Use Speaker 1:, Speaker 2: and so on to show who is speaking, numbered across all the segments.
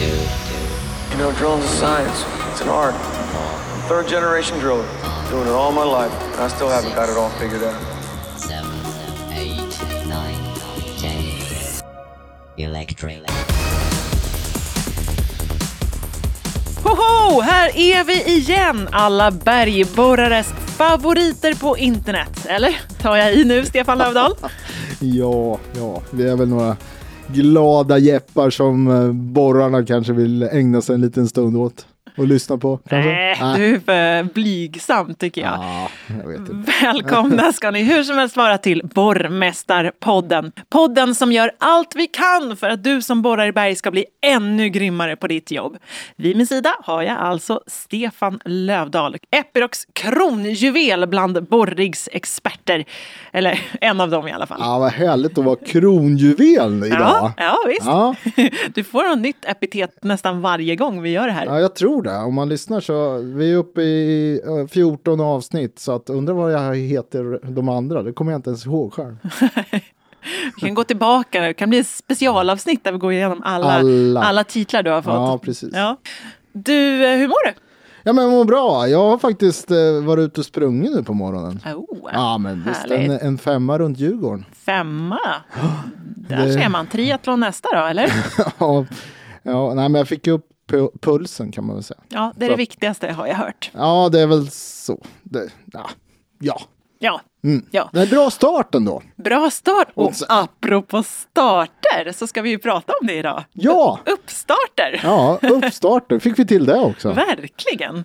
Speaker 1: You know, drilling's a science. It's an art. I'm third generation driller. Doing it all my life. And I still haven't got it all figured out.
Speaker 2: seven, eight, nine, ten. Electric.
Speaker 3: Hoho! Här är vi igen, alla bergborrares favoriter på internet. Eller? Tar jag i nu, Stefan Lövdahl?
Speaker 4: Ja, ja, vi är väl några glada jeppar som eh, borrarna kanske vill ägna sig en liten stund åt och lyssna på. Kanske?
Speaker 3: Nej, du är för blygsam tycker jag.
Speaker 4: Ja, jag.
Speaker 3: Välkomna ska ni hur som helst vara till Borrmästarpodden. Podden som gör allt vi kan för att du som borrar i berg ska bli ännu grymmare på ditt jobb. Vid min sida har jag alltså Stefan Lövdahl, Epirocs kronjuvel bland borrigsexperter. Eller en av dem i alla fall.
Speaker 4: Ja, vad härligt att vara kronjuvel idag.
Speaker 3: Ja, ja visst.
Speaker 4: Ja.
Speaker 3: Du får något nytt epitet nästan varje gång vi gör det här.
Speaker 4: Ja, jag tror det. Om man lyssnar så, vi är uppe i eh, 14 avsnitt, så att undrar vad jag heter de andra, det kommer jag inte ens ihåg själv.
Speaker 3: Vi kan gå tillbaka, det kan bli ett specialavsnitt där vi går igenom alla, alla.
Speaker 4: Alla.
Speaker 3: titlar du har fått.
Speaker 4: Ja, precis.
Speaker 3: Ja. Du, eh, hur mår du?
Speaker 4: Ja, men jag mår bra. Jag har faktiskt eh, varit ute och sprungit nu på morgonen.
Speaker 3: Oh,
Speaker 4: Ja, men visst, en, en femma runt Djurgården.
Speaker 3: Femma. Där
Speaker 4: det-
Speaker 3: ser man. Triathlon nästa då, eller?
Speaker 4: ja, ja, nej, men jag fick upp pulsen kan man väl säga.
Speaker 3: Ja, det är det viktigaste har jag hört.
Speaker 4: Ja, det är väl så. Det, ja. ja.
Speaker 3: Ja,
Speaker 4: Mm.
Speaker 3: ja.
Speaker 4: Det är en bra start ändå.
Speaker 3: Bra start. Och
Speaker 4: så-
Speaker 3: apropå starter så ska vi ju prata om det idag.
Speaker 4: Ja,
Speaker 3: Uppstarter.
Speaker 4: ja uppstarter. Fick vi till det också.
Speaker 3: Verkligen.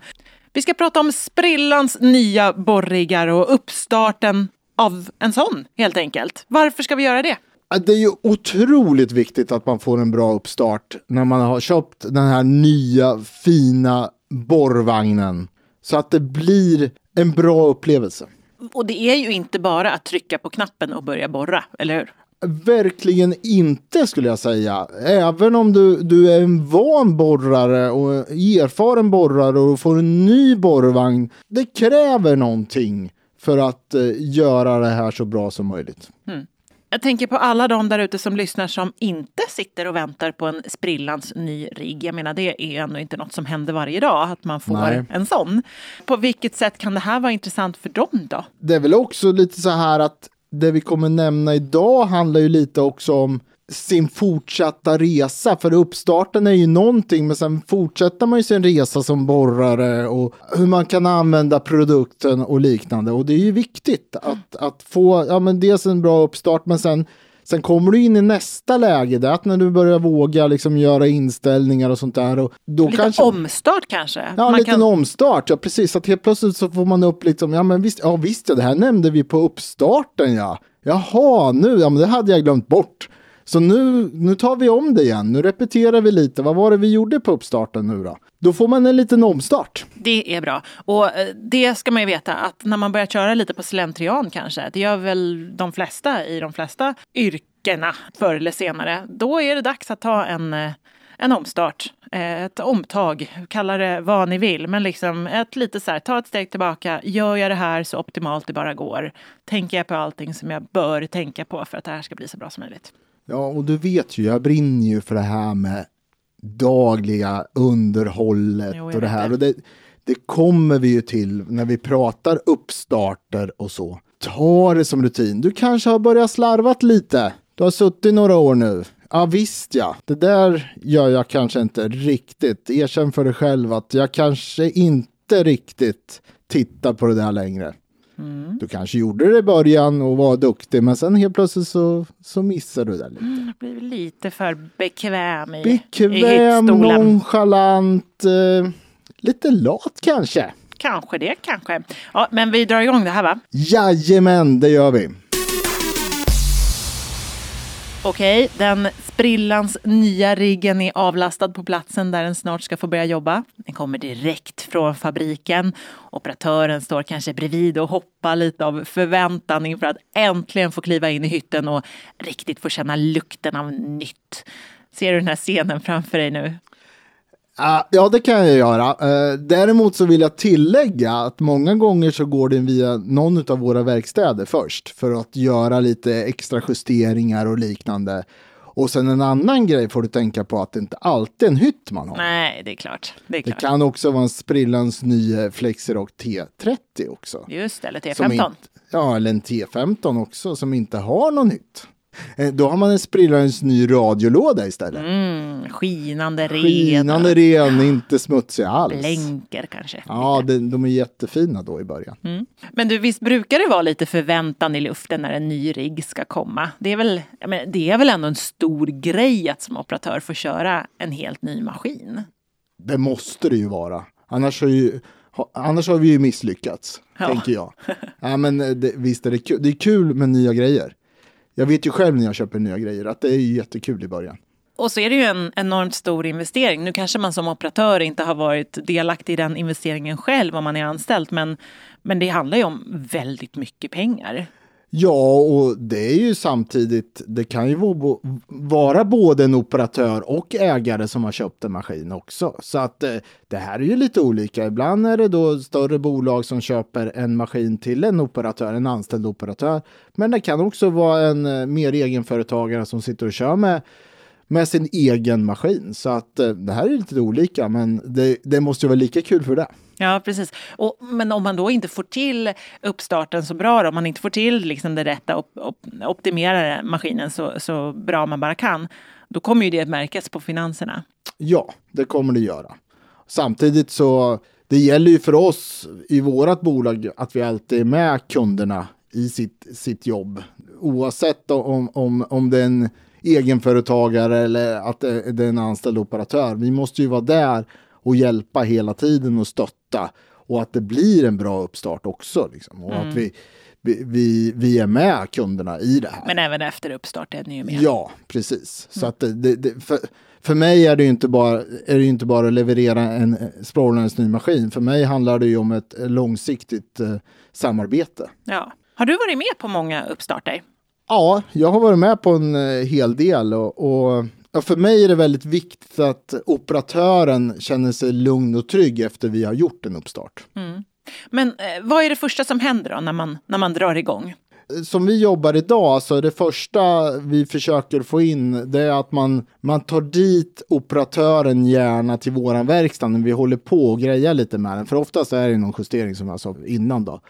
Speaker 3: Vi ska prata om sprillans nya borrigar och uppstarten av en sån, helt enkelt. Varför ska vi göra det?
Speaker 4: Ja, Det är ju otroligt viktigt att man får en bra uppstart när man har köpt den här nya fina borrvagnen. Så att det blir en bra upplevelse.
Speaker 3: Och det är ju inte bara att trycka på knappen och börja borra, eller hur?
Speaker 4: Verkligen inte skulle jag säga. Även om du, du är en van borrare och erfaren borrare och får en ny borrvagn. Det kräver någonting för att eh, göra det här så bra som möjligt.
Speaker 3: Jag tänker på alla de där ute som lyssnar som inte sitter och väntar på en sprillans ny rigg. Jag menar, det är ändå inte något som händer varje dag, att man får
Speaker 4: Nej.
Speaker 3: en sån. På vilket sätt kan det här vara intressant för dem då?
Speaker 4: Det är väl också lite så här att det vi kommer nämna idag handlar ju lite också om sin fortsatta resa. För uppstarten är ju någonting, men sen fortsätter man ju sin resa som borrare och hur man kan använda produkten och liknande. Och det är ju viktigt att, att få, ja men dels en bra uppstart, men sen Sen kommer du in i nästa läge, det är att när du börjar våga liksom göra inställningar och sånt där. Och då
Speaker 3: Lite
Speaker 4: kanske,
Speaker 3: omstart kanske?
Speaker 4: Ja, en liten omstart. Ja, precis. Att helt plötsligt så får man upp liksom, ja men visst, ja visst, ja, det här nämnde vi på uppstarten ja. Jaha, nu, ja men det hade jag glömt bort. Så nu, nu tar vi om det igen, nu repeterar vi lite, vad var det vi gjorde på uppstarten nu då? Då får man en liten omstart.
Speaker 3: Det är bra. Och eh, det ska man ju veta att när man börjar köra lite på slentrian kanske, det gör väl de flesta i de flesta yrkena förr eller senare, då är det dags att ta en, eh, en omstart. Eh, ett omtag, kalla det vad ni vill, men liksom ett lite så här, ta ett steg tillbaka, gör jag det här så optimalt det bara går? Tänker jag på allting som jag bör tänka på för att det här ska bli så bra som möjligt?
Speaker 4: Ja, och du vet ju, jag brinner ju för det här med dagliga underhållet
Speaker 3: Jo,
Speaker 4: och det här.
Speaker 3: det.
Speaker 4: Och det, det kommer vi ju till när vi pratar uppstarter och så. Ta det som rutin. Du kanske har börjat slarvat lite. Du har suttit några år nu. Ja visst ja, det där gör jag kanske inte riktigt. Erkänn för dig själv att jag kanske inte riktigt tittar på det där längre.
Speaker 3: Mm.
Speaker 4: Du kanske gjorde det i början och var duktig, men sen helt plötsligt så, så missar du det lite.
Speaker 3: Jag blir lite för bekväm i, i
Speaker 4: Bekväm,
Speaker 3: hyttstolen.
Speaker 4: nonchalant, eh, lite lat kanske.
Speaker 3: Kanske det, kanske. Ja, men vi drar igång det här va?
Speaker 4: Jajamän, det gör vi.
Speaker 3: Okej, den sprillans nya riggen är avlastad på platsen där den snart ska få börja jobba. Den kommer direkt från fabriken. Operatören står kanske bredvid och hoppar lite av förväntan inför att äntligen få kliva in i hytten och riktigt få känna lukten av nytt. Ser du den här scenen framför dig nu?
Speaker 4: Ja, det kan jag göra. Eh, däremot så vill jag tillägga att många gånger så går den via någon av våra verkstäder först för att göra lite extra justeringar och liknande. Och sen en annan grej får du tänka på att det inte alltid är en hytt man har.
Speaker 3: Nej, det är klart. Det är
Speaker 4: Det
Speaker 3: klart.
Speaker 4: kan också vara en sprillans ny eh, Flexirock T30 också.
Speaker 3: Just det, eller
Speaker 4: Som
Speaker 3: T15.
Speaker 4: inte- ja, eller en T15 också som inte har någon hytt. Eh, Då har man en sprillans ny radiolåda istället.
Speaker 3: Mm, skinande ren.
Speaker 4: Skinande ren, inte smutsig alls.
Speaker 3: Blänker kanske.
Speaker 4: Ja, det, de är jättefina då i början.
Speaker 3: Men du, visst brukar det vara lite förväntan i luften när en ny rigg ska komma? Det är väl, menar, det är väl ändå en stor grej att som operatör få köra en helt ny maskin?
Speaker 4: Det måste det ju vara. Annars har, ju, annars har vi ju misslyckats,
Speaker 3: Ja.
Speaker 4: tänker jag. Ja, men eh, det, visst är det kul. Det är kul med nya grejer. Jag vet ju själv när jag köper nya grejer att det är jättekul i början.
Speaker 3: Och så är det ju en enormt stor investering. Nu kanske man som operatör inte har varit delaktig i den investeringen själv om man är anställd, men, men det handlar ju om väldigt mycket pengar.
Speaker 4: Ja, och det är ju samtidigt, det kan ju vara både en operatör och ägare som har köpt en maskin också. Så att eh, det här är ju lite olika. Ibland är det då större bolag som köper en maskin till en operatör, en anställd operatör. Men det kan också vara en eh, mer egenföretagare som sitter och kör med med sin egen maskin. Så att eh, det här är lite olika, men det, det måste ju vara lika kul för det.
Speaker 3: Ja, precis. Och, men om man då inte får till uppstarten så bra, då, om man inte får till liksom det rätta, op, op, optimera maskinen så, så bra man bara kan, då kommer ju det märkas på finanserna.
Speaker 4: Ja, det kommer det göra. Samtidigt så det gäller ju för oss i vårt bolag att vi alltid är med kunderna i sitt, sitt jobb. Oavsett om, om, om det är en egenföretagare eller att det är en anställd operatör. Vi måste ju vara där och hjälpa hela tiden och stötta och att det blir en bra uppstart också. Liksom. Och att vi, vi, vi, vi är med kunderna i det här.
Speaker 3: Men även efter uppstart är ni ju med.
Speaker 4: Ja, precis. Så att det, det, för, för mig är det ju inte bara, är det inte bara att leverera en eh, språklandes ny maskin. För mig handlar det ju om ett långsiktigt eh, samarbete.
Speaker 3: Ja. Har du varit med på många uppstarter?
Speaker 4: Ja, jag har varit med på en eh, hel del och, och ja, för mig är det väldigt viktigt att operatören känner sig lugn och trygg efter vi har gjort en uppstart. Mm.
Speaker 3: Men eh, vad är det första som händer då när man, när man drar igång?
Speaker 4: Som vi jobbar idag så är det första vi försöker få in det är att man, man tar dit operatören gärna till våran verkstad när vi håller på och grejar lite med den. För oftast är det någon justering som jag sa innan då.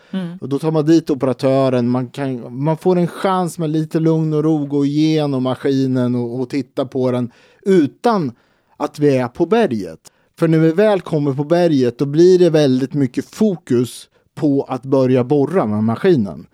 Speaker 4: Och då tar man dit operatören, man, kan, man får en chans med lite lugn och ro gå igenom maskinen och, och titta på den utan att vi är på berget. För när vi väl kommer på berget då blir det väldigt mycket fokus på att börja borra med maskinen.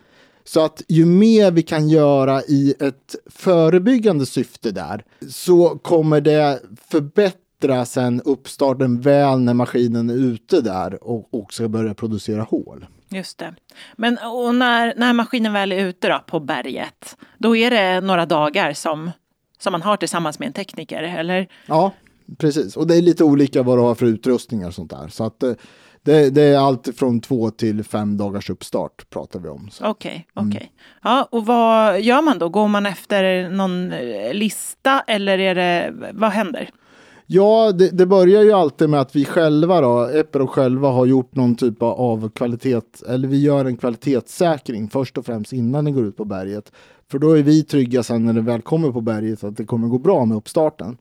Speaker 4: Så att ju mer vi kan göra i ett förebyggande syfte där så kommer det förbättra sen uppstarten väl när maskinen är ute där och, och ska börja producera hål.
Speaker 3: Just det. Men och när, när maskinen väl är ute då, på berget, då är det några dagar som, som man har tillsammans med en tekniker, eller?
Speaker 4: Ja, precis. Och det är lite olika vad du har för utrustningar och sånt där. Så att eh, det, det är allt från två till fem dagars uppstart pratar vi om.
Speaker 3: Okej, okej. Ja, och vad gör man då? Går man efter någon eh, lista eller är det, vad händer?
Speaker 4: Ja, det, det börjar ju alltid med att vi själva då, Epero själva har gjort någon typ av kvalitet, eller vi gör en kvalitetssäkring först och främst innan den går ut på berget. För då är vi trygga sen när det väl kommer på berget att det kommer gå bra med uppstarten.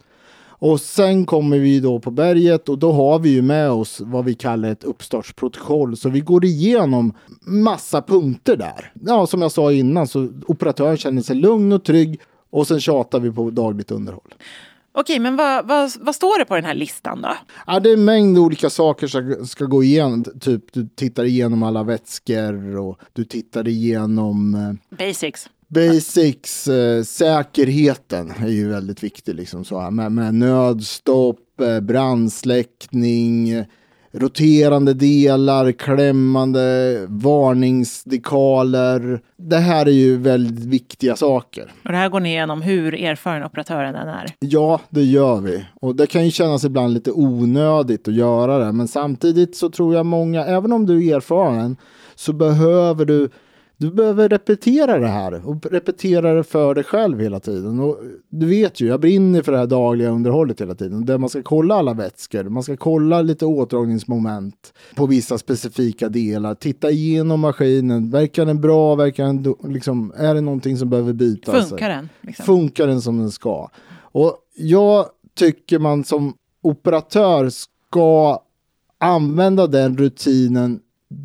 Speaker 4: Och sen kommer vi då på berget och då har vi ju med oss vad vi kallar ett uppstartsprotokoll. Så vi går igenom massa punkter där. Ja, som jag sa innan så operatören känner sig lugn och trygg och sen tjatar vi på dagligt underhåll.
Speaker 3: Okej, men vad, vad, vad står det på den här listan då?
Speaker 4: Ja, det är en mängd olika saker som ska gå igenom. Typ du tittar igenom alla vätskor och du tittar igenom eh,
Speaker 3: Basics.
Speaker 4: Basics. Eh, säkerheten är ju väldigt viktig liksom så här med, med nödstopp, eh, brandsläckning, roterande delar, klämmande, varningsdekaler. Det här är ju väldigt viktiga saker.
Speaker 3: Och det här går ni igenom hur erfaren operatören den är.
Speaker 4: Ja, det gör vi. Och det kan ju kännas ibland lite onödigt att göra det. Men samtidigt så tror jag många, även om du är erfaren, så behöver du Du behöver repetera det här och repetera det för dig själv hela tiden. Och du vet ju, jag brinner för det här dagliga underhållet hela tiden. Där man ska kolla alla vätskor, man ska kolla lite åtdragningsmoment på vissa specifika delar. Titta igenom maskinen, verkar den bra, verkar den, liksom, är det någonting som behöver bytas?
Speaker 3: Funkar den? Liksom?
Speaker 4: Funkar den som den ska? Och jag tycker man som operatör ska använda den rutinen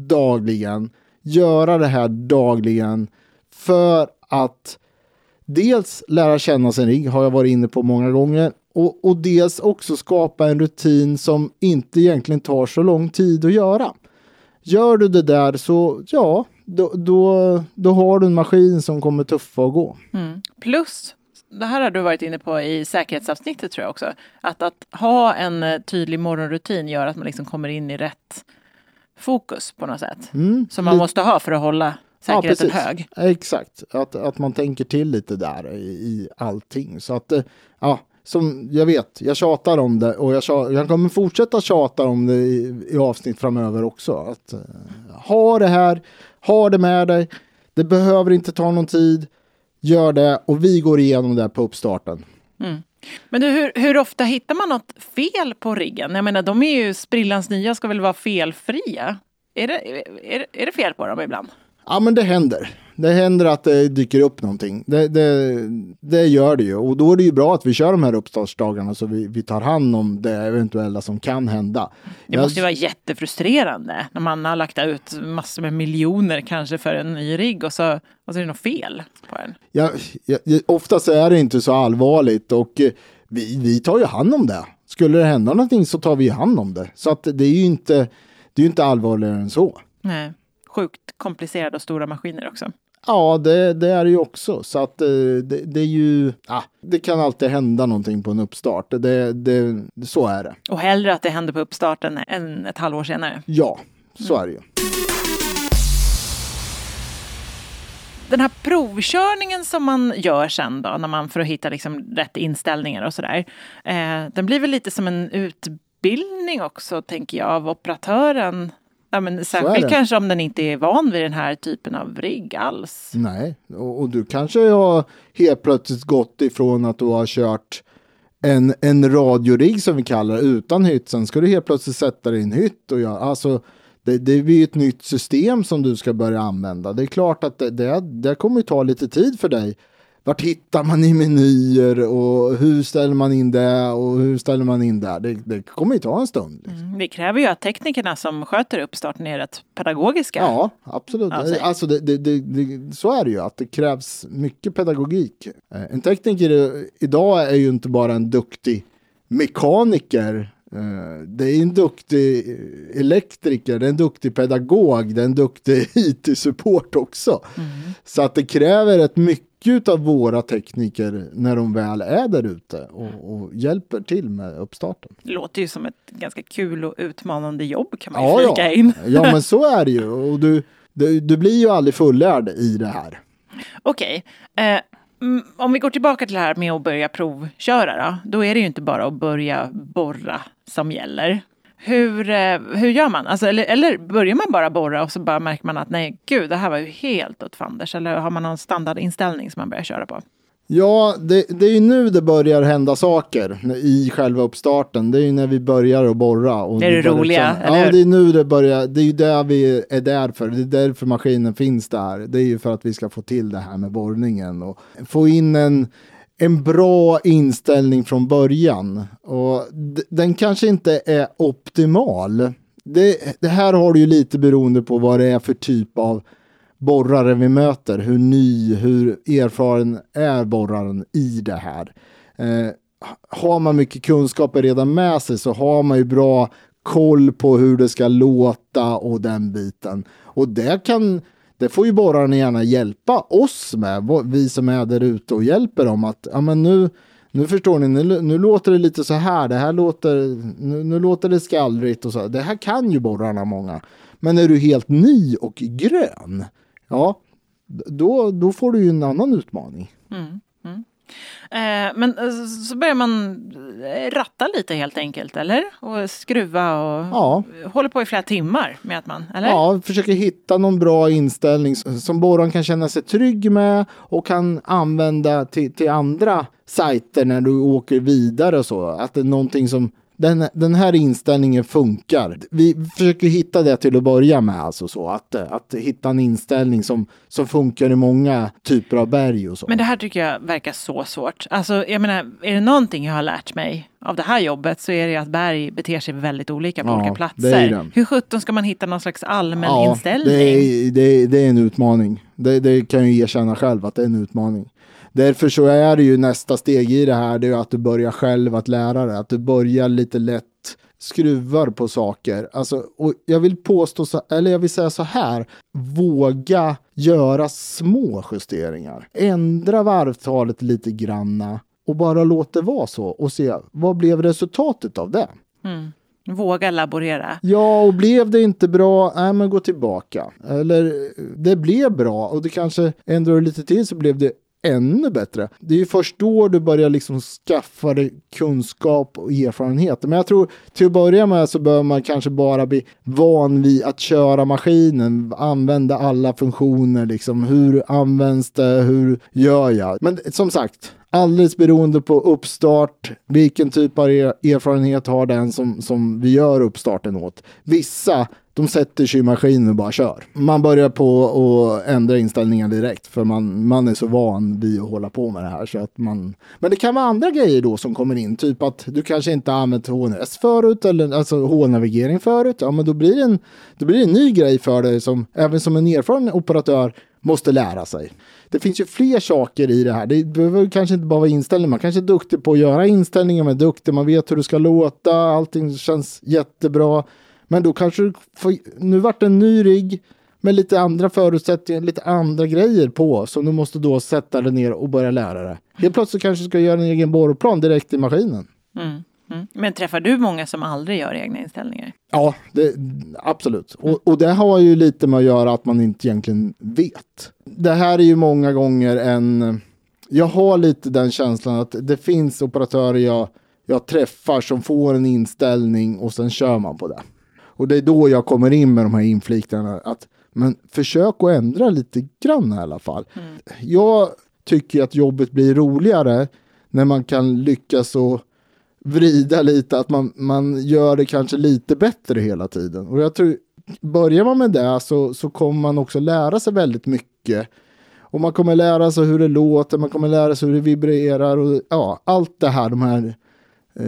Speaker 4: dagligen, göra det här dagligen för att dels lära känna sin rigg, har jag varit inne på många gånger, och, och dels också skapa en rutin som inte egentligen tar så lång tid att göra. Gör du det där så, ja, då, då, då har du en maskin som kommer tuffa att gå.
Speaker 3: Mm. Plus, det här har du varit inne på i säkerhetsavsnittet tror jag också, att, att ha en eh, tydlig morgonrutin gör att man liksom kommer in i rätt fokus på något sätt.
Speaker 4: Mm,
Speaker 3: Som man måste ha för att hålla säkerheten
Speaker 4: precis.
Speaker 3: hög.
Speaker 4: Exakt, att, att man tänker till lite där i, i allting. Så att, eh, ja, som jag vet, jag tjatar om det och jag, tja- jag kommer fortsätta tjata om det i, i avsnitt framöver också. Att, eh, ha det här, ha det med dig, det behöver inte ta någon tid, gör det och vi går igenom det på uppstarten.
Speaker 3: Men du, hur, hur ofta hittar man något fel på riggen? Jag menar, de är ju sprillans nya, ska väl vara felfria? Är det, är, är det fel på dem ibland?
Speaker 4: Ja men det händer. Det händer att det dyker upp någonting. Det, det, det gör det ju. Och då är det ju bra att vi kör de här uppstartsdagarna så vi, vi tar hand om det eventuella som kan hända.
Speaker 3: Det måste ju vara jättefrustrerande när man har lagt ut massor med miljoner kanske för en ny rigg och så, och så är det något fel på den.
Speaker 4: Ja, ja, oftast är det inte så allvarligt och eh, vi, vi tar ju hand om det. Skulle det hända någonting så tar vi hand om det. Så att det är ju inte, det är inte allvarligare än så.
Speaker 3: Nej. Sjukt komplicerade och stora maskiner också.
Speaker 4: Ja, det, det är det ju också. Så att eh, det, det är ju, ja, det kan alltid hända någonting på en uppstart. Det, det, så är det.
Speaker 3: Och hellre att det händer på uppstarten än ett halvår senare.
Speaker 4: Ja, så är det ju.
Speaker 3: Den här provkörningen som man gör sen då, när man för att hitta liksom rätt inställningar och sådär. Eh, den blir väl lite som en utbildning också, tänker jag, av operatören. Ja, men särskilt kanske om den inte är van vid den här typen av rigg alls.
Speaker 4: Nej, och, och du kanske har helt plötsligt gått ifrån att du har kört en, en radiorigg som vi kallar det, utan hytt. Sen ska du helt plötsligt sätta dig i en hytt och göra, alltså det, det blir ett nytt system som du ska börja använda. Det är klart att det, det, det kommer ju ta lite tid för dig. Vart hittar man i menyer och hur ställer man in det och hur ställer man in det? Det, det kommer ju ta en stund. Liksom.
Speaker 3: Det kräver ju att teknikerna som sköter uppstarten är rätt pedagogiska.
Speaker 4: Ja, absolut.
Speaker 3: Säg.
Speaker 4: alltså det, det, så är det ju, att det krävs mycket pedagogik. Eh, En tekniker idag är ju inte bara en duktig mekaniker. eh, Det är en duktig eh, elektriker, det är en duktig pedagog, det är en duktig IT-support också. Så att det kräver rätt mycket av våra tekniker när de väl är där ute och, och hjälper till med uppstarten.
Speaker 3: Det låter ju som ett ganska kul och utmanande jobb kan man ju
Speaker 4: Ja,
Speaker 3: flika
Speaker 4: ja.
Speaker 3: in.
Speaker 4: ja, men så är det ju. Och du, du, du blir ju aldrig fullärd i det här.
Speaker 3: Okej. Eh, mm, om vi går tillbaka till det här med att börja provköra då. Då är det ju inte bara att börja borra som gäller. Hur, eh, hur gör man? Alltså, eller, eller börjar man bara borra och så bara märker man att nej, gud, det här var ju helt åt fanders. Eller har man någon standardinställning som man börjar köra på?
Speaker 4: Ja, det, det är ju nu det börjar hända saker i själva uppstarten. Det är ju när vi börjar att borra. Och
Speaker 3: Det är det roliga,
Speaker 4: känna- Ja, det är nu det börjar. Det är ju där vi är där för. Det är därför maskinen finns där. Det är ju för att vi ska få till det här med borrningen och få in en, en bra inställning från början. Och den kanske inte är optimal. Det, det här har du ju lite beroende på vad det är för typ av borrare vi möter, hur ny, hur erfaren är borraren i det här. Eh, har man mycket kunskaper redan med sig så har man ju bra koll på hur det ska låta och den biten. Och det kan, det får ju borrarna gärna hjälpa oss med, vi som är där ute och hjälper dem att, ja men nu, nu förstår ni, nu, nu låter det lite så här, det här låter, nu, nu låter det skallrigt och så. Det här kan ju borrarna många. Men är du helt ny och grön, ja, då, då får du ju en annan utmaning.
Speaker 3: Eh, men eh, så börjar man eh, ratta lite helt enkelt, eller? Och skruva och
Speaker 4: Ja.
Speaker 3: håller på i flera timmar med att man, eller?
Speaker 4: Ja, försöker hitta någon bra inställning som borraren kan känna sig trygg med och kan använda till, till andra sajter när du åker vidare och så. Att det är någonting som den, den här inställningen funkar. Vi försöker hitta det till att börja med, alltså så att, att hitta en inställning som, som funkar i många typer av berg och så.
Speaker 3: Men det här tycker jag verkar så svårt. Alltså, jag menar, är det någonting jag har lärt mig av det här jobbet så är det att berg beter sig väldigt olika på
Speaker 4: Ja,
Speaker 3: olika platser. Hur sjutton ska man hitta någon slags allmän inställning?
Speaker 4: Det är, det, är, det är en utmaning. Det, det kan jag erkänna själv att det är en utmaning. Därför så är det ju nästa steg i det här, det är att du börjar själv att lära dig. Att du börjar lite lätt skruvar på saker. Alltså, och jag vill påstå, så, eller jag vill säga så här, våga göra små justeringar. Ändra varvtalet lite granna och bara låt det vara så och se vad blev resultatet av det.
Speaker 3: Våga laborera.
Speaker 4: Ja, och blev det inte bra, nej men gå tillbaka. Eller det blev bra och det kanske ändrar lite till så blev det ännu bättre. Det är ju först då du börjar liksom skaffa dig kunskap och erfarenhet. Men jag tror till att börja med så bör man kanske bara bli van vid att köra maskinen, använda alla funktioner, liksom hur används det, hur gör jag? Men som sagt, alldeles beroende på uppstart, vilken typ av erfarenhet har den som, som vi gör uppstarten åt. Vissa, de sätter sig i maskinen och bara kör. Man börjar på att ändra inställningar direkt för man, man är så van vid att hålla på med det här. Så att man... Men det kan vara andra grejer då som kommer in, typ att du kanske inte har använt HNS förut eller alltså H-navigering förut. Ja, men då blir, det en, då blir det en ny grej för dig som även som en erfaren operatör måste lära sig. Det finns ju fler saker i det här. Det behöver kanske inte bara vara inställningar. Man kanske är duktig på att göra inställningar, man är duktig, man vet hur det ska låta, allting känns jättebra. Men då kanske du får, nu vart det en ny rigg med lite andra förutsättningar, lite andra grejer på. Så du måste då sätta dig ner och börja lära dig. Helt plötsligt kanske du ska göra en egen borrplan direkt i maskinen.
Speaker 3: Mm. Men träffar du många som aldrig gör egna inställningar?
Speaker 4: Ja, det, absolut. Och, och det har ju lite med att göra att man inte egentligen vet. Det här är ju många gånger en... Jag har lite den känslan att det finns operatörer jag, jag träffar som får en inställning och sen kör man på det. Och det är då jag kommer in med de här inflikningarna. Att, men försök att ändra lite grann i alla fall. Jag tycker att jobbet blir roligare när man kan lyckas och vrida lite, att man, man gör det kanske lite bättre hela tiden. Och jag tror, börjar man med det så, så kommer man också lära sig väldigt mycket. Och man kommer lära sig hur det låter, man kommer lära sig hur det vibrerar och ja, allt det här, de här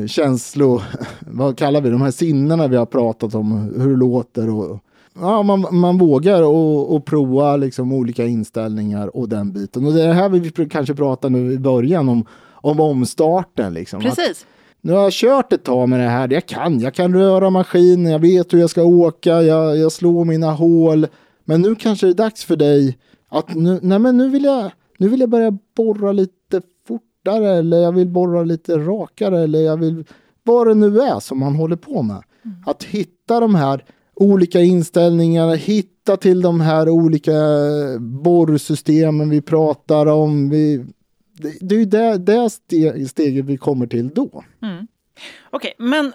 Speaker 4: känslor, vad kallar vi de här sinnena vi har pratat om, hur det låter och ja, man, man vågar och, och prova liksom olika inställningar och den biten. Och det är det här vi kanske pratar nu i början om, om omstarten. Liksom. Att-
Speaker 3: Precis.
Speaker 4: nu har jag kört ett tag med det här. Jag kan, jag kan röra maskinen, jag vet hur jag ska åka, jag, jag slår mina hål. Men nu kanske det är dags för dig att nu, nej men nu vill jag, nu vill jag börja borra lite fortare eller jag vill borra lite rakare eller jag vill, vad det nu är som man håller på med. Att hitta de här olika inställningarna, hitta till de här olika borrsystemen vi pratar om. Vi, det, det är ju det, det ste- steget vi kommer till då.
Speaker 3: Okej, men eh,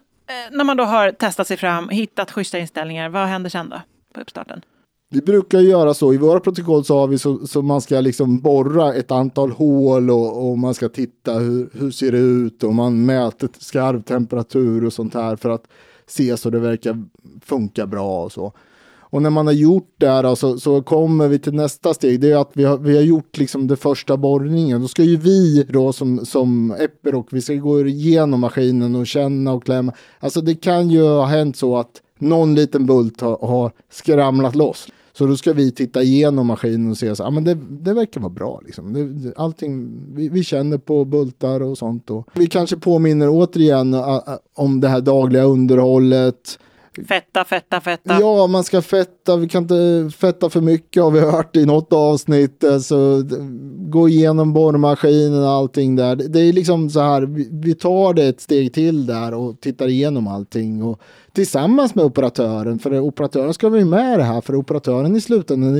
Speaker 3: när man då har testat sig fram, hittat schyssta inställningar, vad händer sen då på uppstarten?
Speaker 4: Vi brukar göra så, i våra protokoll så har vi så, så man ska liksom borra ett antal hål och, och man ska titta hur, hur ser det ut och man mäter skarvtemperatur och sånt här för att se så det verkar funka bra och så. Och när man har gjort det här så, så kommer vi till nästa steg. Det är att vi har, vi har gjort liksom det första borrningen. Då ska ju vi då som, som Epiroc, vi ska gå igenom maskinen och känna och klämma. Alltså det kan ju ha hänt så att någon liten bult har, har skramlat loss. Så då ska vi titta igenom maskinen och se så, ja men det, det verkar vara bra liksom. Det, allting, vi, vi känner på bultar och sånt. Och vi kanske påminner återigen om det här dagliga underhållet.
Speaker 3: Fetta, fetta, fetta.
Speaker 4: Ja, man ska fetta. Vi kan inte fetta för mycket har vi hört i något avsnitt. Alltså, gå igenom borrmaskinen och allting där. Det- är liksom så här, vi- vi tar det ett steg till där och tittar igenom allting. Och tillsammans med operatören, för operatören ska vara med i det här. För operatören i slutändan,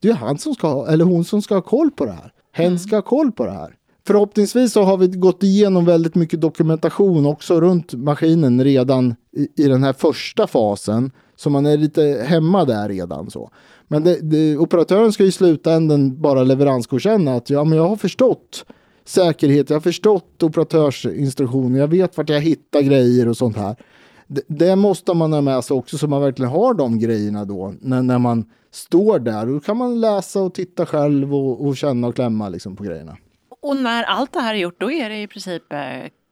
Speaker 4: det är- han som ska eller hon som ska ha koll på det här. Hen ska ha koll på det här. förhoppningsvis så har vi gått igenom väldigt mycket dokumentation också runt maskinen redan i, i den här första fasen. Så man är lite hemma där redan så. Men det, det, operatören ska i slutändan bara leveransgodkänna att ja, men jag har förstått säkerhet, jag har förstått operatörsinstruktioner, jag vet vart jag hittar grejer och sånt här. Det, det måste man ha med sig också så man verkligen har de grejerna då när, när man står där. Då kan man läsa och titta själv och, och känna och klämma liksom på grejerna.
Speaker 3: Och när allt det här är gjort, då är det i princip eh,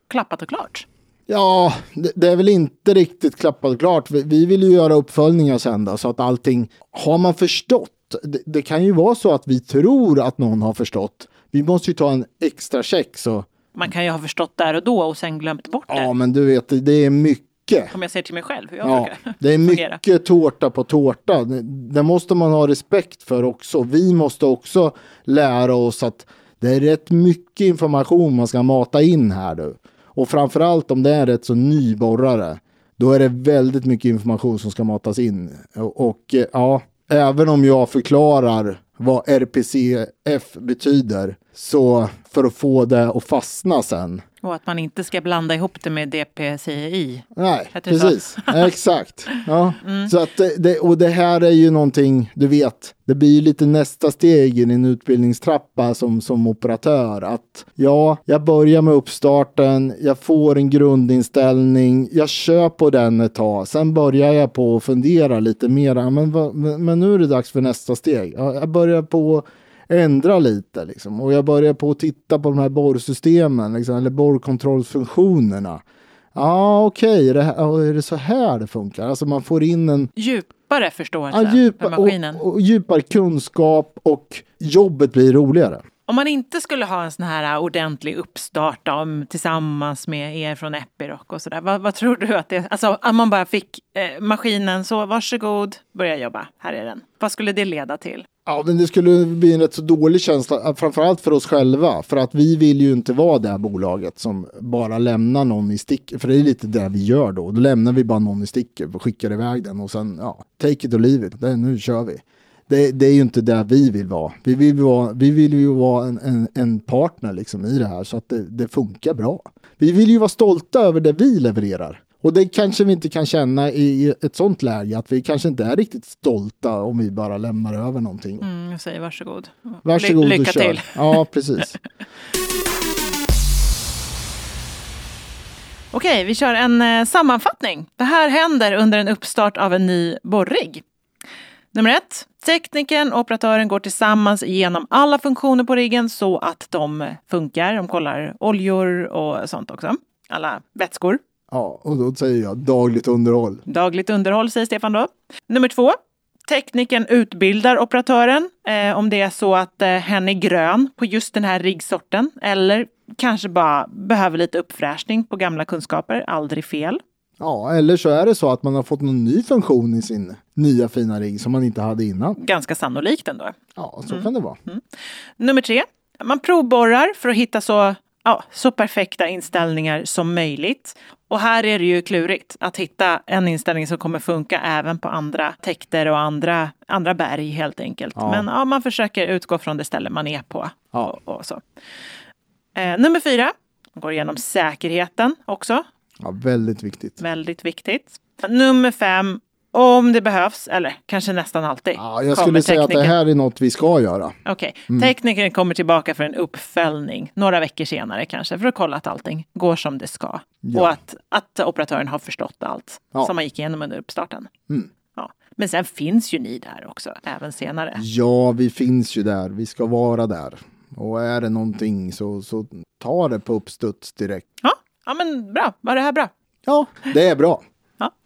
Speaker 3: klappat och klart.
Speaker 4: Ja, det, det, är väl inte riktigt klappat och klart. Vi, vi vill ju göra uppföljningar sen då, så att allting har man förstått. Det, det, kan ju vara så att vi tror att någon har förstått. Vi måste ju ta en extra check så.
Speaker 3: Man kan ju ha förstått där och då och sen glömt bort det.
Speaker 4: Ja, men du vet, det är mycket.
Speaker 3: Om jag ser till mig själv hur jag
Speaker 4: ja,
Speaker 3: brukar
Speaker 4: Det är
Speaker 3: fungera.
Speaker 4: mycket tårta på tårta. Det, måste man ha respekt för också. Vi måste också lära oss att det är rätt mycket information man ska mata in här nu. Och framförallt om det är rätt så nyborrare. Då är det väldigt mycket information som ska matas in. Och, och ja, även om jag förklarar vad RPCF betyder så för att få det att fastna sen.
Speaker 3: Och att man inte ska blanda ihop det med DPCI.
Speaker 4: Nej, precis. Exakt. Ja. Så att det- och det här är ju någonting, du vet, det blir ju lite nästa steg i din utbildningstrappa som, som operatör. Att ja, jag börjar med uppstarten, jag får en grundinställning, jag kör på den ett tag, sen börjar jag på att fundera lite mer. Ja, Men, men, nu är det dags för nästa steg. Ja, jag börjar på ändra lite liksom. Och jag börjar på att titta på de här borrsystemen, liksom, eller borrkontrollfunktionerna. Ja, okej, är, det här- ja, är det så här det funkar? Alltså man får in en
Speaker 3: Djupare förståelse
Speaker 4: ja,
Speaker 3: för
Speaker 4: djupa,
Speaker 3: maskinen.
Speaker 4: och, och djupare kunskap och jobbet blir roligare.
Speaker 3: Om man inte skulle ha en sån här ordentlig uppstart om, tillsammans med er från Epiroc och sådär. Vad, vad tror du att det Alltså om man bara fick eh, maskinen så varsågod, börja jobba, här är den. Vad skulle det leda till?
Speaker 4: Ja, men det skulle bli en rätt så dålig känsla, eh, framförallt för oss själva. För att vi vill ju inte vara det här bolaget som bara lämnar någon i sticket. För det är lite det vi gör då. Då lämnar vi bara någon i sticket och skickar iväg den och sen, ja, take it or leave it. Det, nu kör vi. Det, det är ju inte där vi vill vara. Vi vill, vara, vi vill ju vara en, en, en partner liksom i det här så att det, det funkar bra. Vi vill ju vara stolta över det vi levererar. Och det kanske vi inte kan känna i ett sånt läge, att vi kanske inte är riktigt stolta om vi bara lämnar över någonting.
Speaker 3: Mm, jag säger varsågod.
Speaker 4: Varsågod
Speaker 3: Ly- lycka
Speaker 4: och kör.
Speaker 3: till.
Speaker 4: Ja, precis.
Speaker 3: Okej, vi kör en eh, sammanfattning. Det här händer under en uppstart av en ny borrig. Nummer ett. Teknikern och operatören går tillsammans igenom alla funktioner på riggen så att de funkar. De kollar oljor och sånt också. Alla vätskor.
Speaker 4: Ja, och då säger jag dagligt underhåll.
Speaker 3: Dagligt underhåll säger Stefan då. Nummer två. Teknikern utbildar operatören eh, om det är så att eh, hen är grön på just den här riggsorten eller kanske bara behöver lite uppfräschning på gamla kunskaper. Aldrig fel.
Speaker 4: Ja, eller så är det så att man har fått någon ny funktion i sin nya fina rigg som man inte hade innan.
Speaker 3: Ganska sannolikt ändå.
Speaker 4: Ja, så kan det vara.
Speaker 3: Nummer tre. Man provborrar för att hitta så, ja, så perfekta inställningar som möjligt. Och här är det ju klurigt att hitta en inställning som kommer funka även på andra täkter och andra, andra berg helt enkelt.
Speaker 4: Ja.
Speaker 3: Men ja, man försöker utgå från det ställe man är på.
Speaker 4: Ja.
Speaker 3: Och, och så. Eh, nummer fyra. Går igenom säkerheten också.
Speaker 4: Ja, väldigt viktigt.
Speaker 3: Väldigt viktigt. Nummer fem. Om det behövs, eller kanske nästan alltid.
Speaker 4: Ja, jag skulle säga att det här är något vi ska göra.
Speaker 3: Okej, teknikern kommer tillbaka för en uppföljning några veckor senare kanske för att kolla att allting går som det ska.
Speaker 4: Ja.
Speaker 3: Och att, att operatören har förstått allt
Speaker 4: Ja.
Speaker 3: som man gick igenom under uppstarten.
Speaker 4: Mm.
Speaker 3: Ja. Men sen finns ju ni där också, även senare.
Speaker 4: Ja, vi finns ju där. Vi ska vara där. Och är det någonting så, så ta det på uppstuds direkt.
Speaker 3: Ja, ja men bra. Var det här bra?
Speaker 4: Ja, det är bra.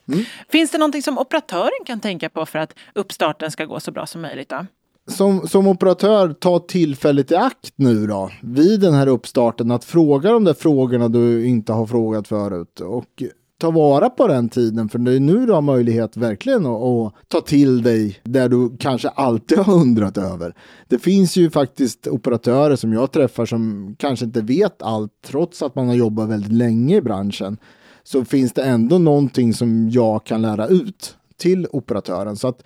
Speaker 3: Ja. Finns det någonting som operatören kan tänka på för att uppstarten ska gå så bra som möjligt? Då?
Speaker 4: som, som operatör, ta tillfället i akt nu då, vid den här uppstarten, att fråga de där frågorna du inte har frågat förut. Och ta vara på den tiden, för det är nu du har möjlighet verkligen att, att ta till dig där du kanske alltid har undrat över. Det finns ju faktiskt operatörer som jag träffar som kanske inte vet allt, trots att man har jobbat väldigt länge i branschen. Så finns det ändå någonting som jag kan lära ut till operatören. Så att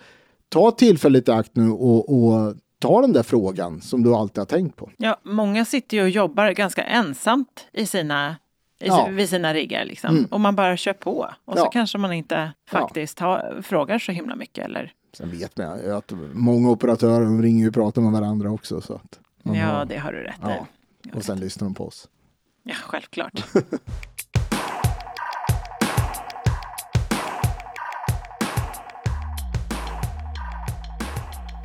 Speaker 4: ta tillfället i akt nu och, och ta den där frågan som du alltid har tänkt på.
Speaker 3: Ja, många sitter ju och jobbar ganska ensamt i sina, i,
Speaker 4: Ja.
Speaker 3: vid sina riggar. Liksom.
Speaker 4: Mm.
Speaker 3: Och man bara kör på. Och så
Speaker 4: Ja.
Speaker 3: kanske man inte
Speaker 4: Ja.
Speaker 3: faktiskt har, frågar så himla mycket. Eller,
Speaker 4: Sen vet man att många operatörer ringer ju och pratar med varandra också. Så att
Speaker 3: ja,
Speaker 4: har-
Speaker 3: det har du rätt i.
Speaker 4: ja. Och sen lyssnar de på oss.
Speaker 3: Ja, självklart.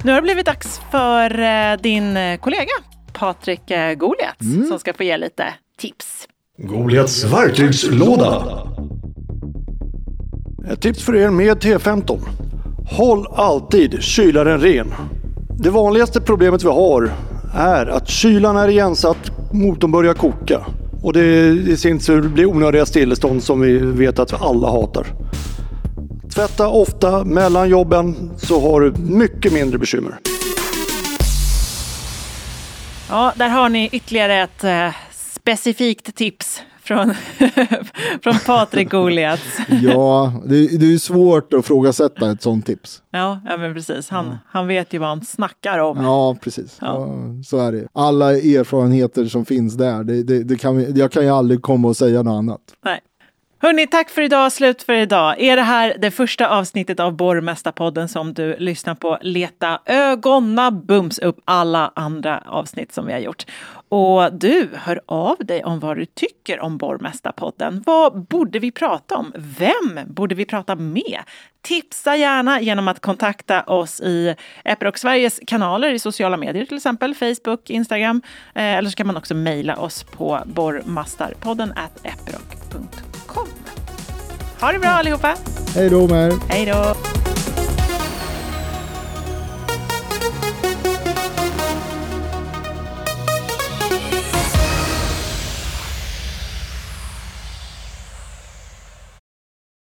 Speaker 3: Nu har det blivit dags för eh, din eh, kollega Patrik eh, Goliat
Speaker 4: Mm.
Speaker 3: som ska få ge lite tips.
Speaker 5: Goliats verktygslåda. Ett tips för er med T15. Håll alltid kylaren ren. Det vanligaste problemet vi har är att kylan är igensatt, motorn börjar koka. Och det i sin tur blir onödiga stillestånd som vi vet att vi alla hatar. Tvätta ofta mellan jobben så har du mycket mindre bekymmer.
Speaker 3: Ja, där har ni ytterligare ett eh, specifikt tips från, från Patrik Goliat.
Speaker 4: Ja, det, det är svårt att ifrågasätta ett sånt tips.
Speaker 3: Ja, ja, men precis. Han, han vet ju vad han snackar om.
Speaker 4: Ja, precis.
Speaker 3: Ja.
Speaker 4: Ja. så är det. Alla erfarenheter som finns där, det, det, det kan, jag kan ju aldrig komma och säga något annat.
Speaker 3: Nej. Hörni, tack för idag. Slut för idag. Är det här det första avsnittet av Borgmästarpodden som du lyssnar på? Leta ögonna bums upp alla andra avsnitt som vi har gjort. Och du, hör av dig om vad du tycker om Borgmästarpodden. Vad borde vi prata om? Vem borde vi prata med? Tipsa gärna genom att kontakta oss i Epiroc Sveriges kanaler i sociala medier, till exempel Facebook, Instagram. Eh, eller så kan man också mejla oss på borgmastarpodden at epiroc.com. Ha det bra allihopa!
Speaker 4: Hej då med er!
Speaker 3: Hej då!